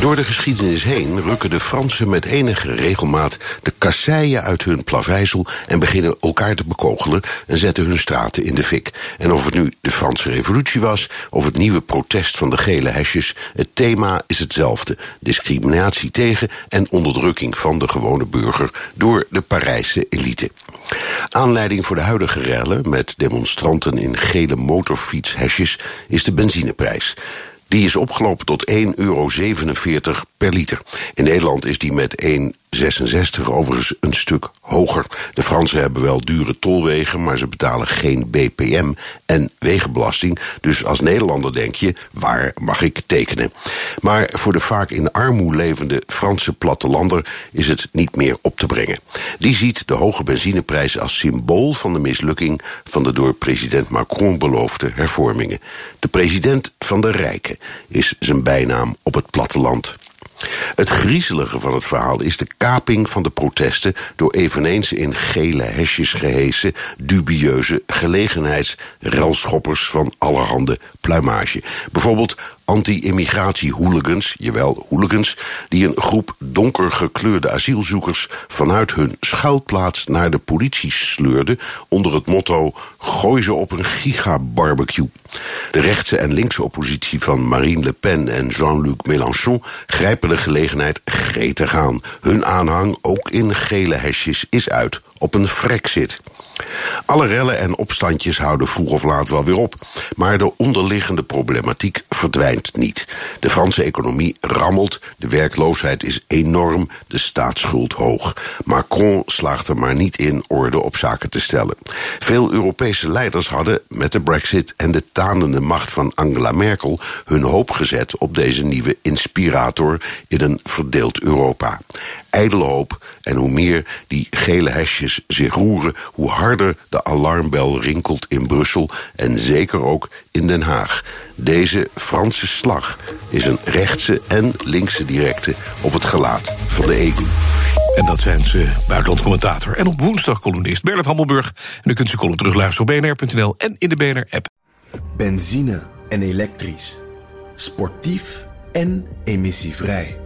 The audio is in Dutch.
Door de geschiedenis heen rukken de Fransen met enige regelmaat de kasseien uit hun plaveisel en beginnen elkaar te bekogelen en zetten hun straten in de fik. En of het nu de Franse Revolutie was of het nieuwe protest van de gele hesjes, het thema is hetzelfde: discriminatie tegen en onderdrukking van de gewone burger door de Parijse elite. Aanleiding voor de huidige rellen met demonstranten in gele motorfietshesjes is de benzineprijs. Die is opgelopen tot 1,47 euro per liter. In Nederland is die met 1,66 overigens een stuk hoger. De Fransen hebben wel dure tolwegen, maar ze betalen geen BPM en wegenbelasting. Dus als Nederlander denk je, waar mag ik tekenen? Maar voor de vaak in armoede levende Franse plattelander is het niet meer op te brengen. Die ziet de hoge benzineprijs als symbool van de mislukking van de door president Macron beloofde hervormingen. De president van de rijken is zijn bijnaam op het platteland. Het griezelige van het verhaal is de kaping van de protesten door eveneens in gele hesjes gehesen dubieuze gelegenheidsrelschoppers van allerhande pluimage. Bijvoorbeeld anti-immigratie-hooligans, jawel, hooligans, die een groep donker gekleurde asielzoekers vanuit hun schuilplaats naar de politie sleurden onder het motto: gooi ze op een gigabarbecue. De rechtse en linkse oppositie van Marine Le Pen en Jean-Luc Mélenchon grijpen de gelegenheid gretig aan. Hun aanhang, ook in gele hesjes, is uit op een Frexit. Alle rellen en opstandjes houden vroeg of laat wel weer op. Maar de onderliggende problematiek verdwijnt niet. De Franse economie rammelt, de werkloosheid is enorm, de staatsschuld hoog. Macron slaagt er maar niet in orde op zaken te stellen. Veel Europese leiders hadden met de brexit en de tanende macht van Angela Merkel hun hoop gezet op deze nieuwe inspirator in een verdeeld Europa. Ijdele hoop en hoe meer die gele hesjes zich roeren, hoe harder de alarmbel rinkelt in Brussel en zeker ook in Den Haag. Deze Franse slag is een rechtse en linkse directe op het gelaat van de EU. En dat zijn ze buitenlandcommentator en op woensdag columnist Bernard Hammelburg. En u kunt zijn column terugluisteren op bnr.nl en in de BNR-app. Benzine en elektrisch. Sportief en emissievrij.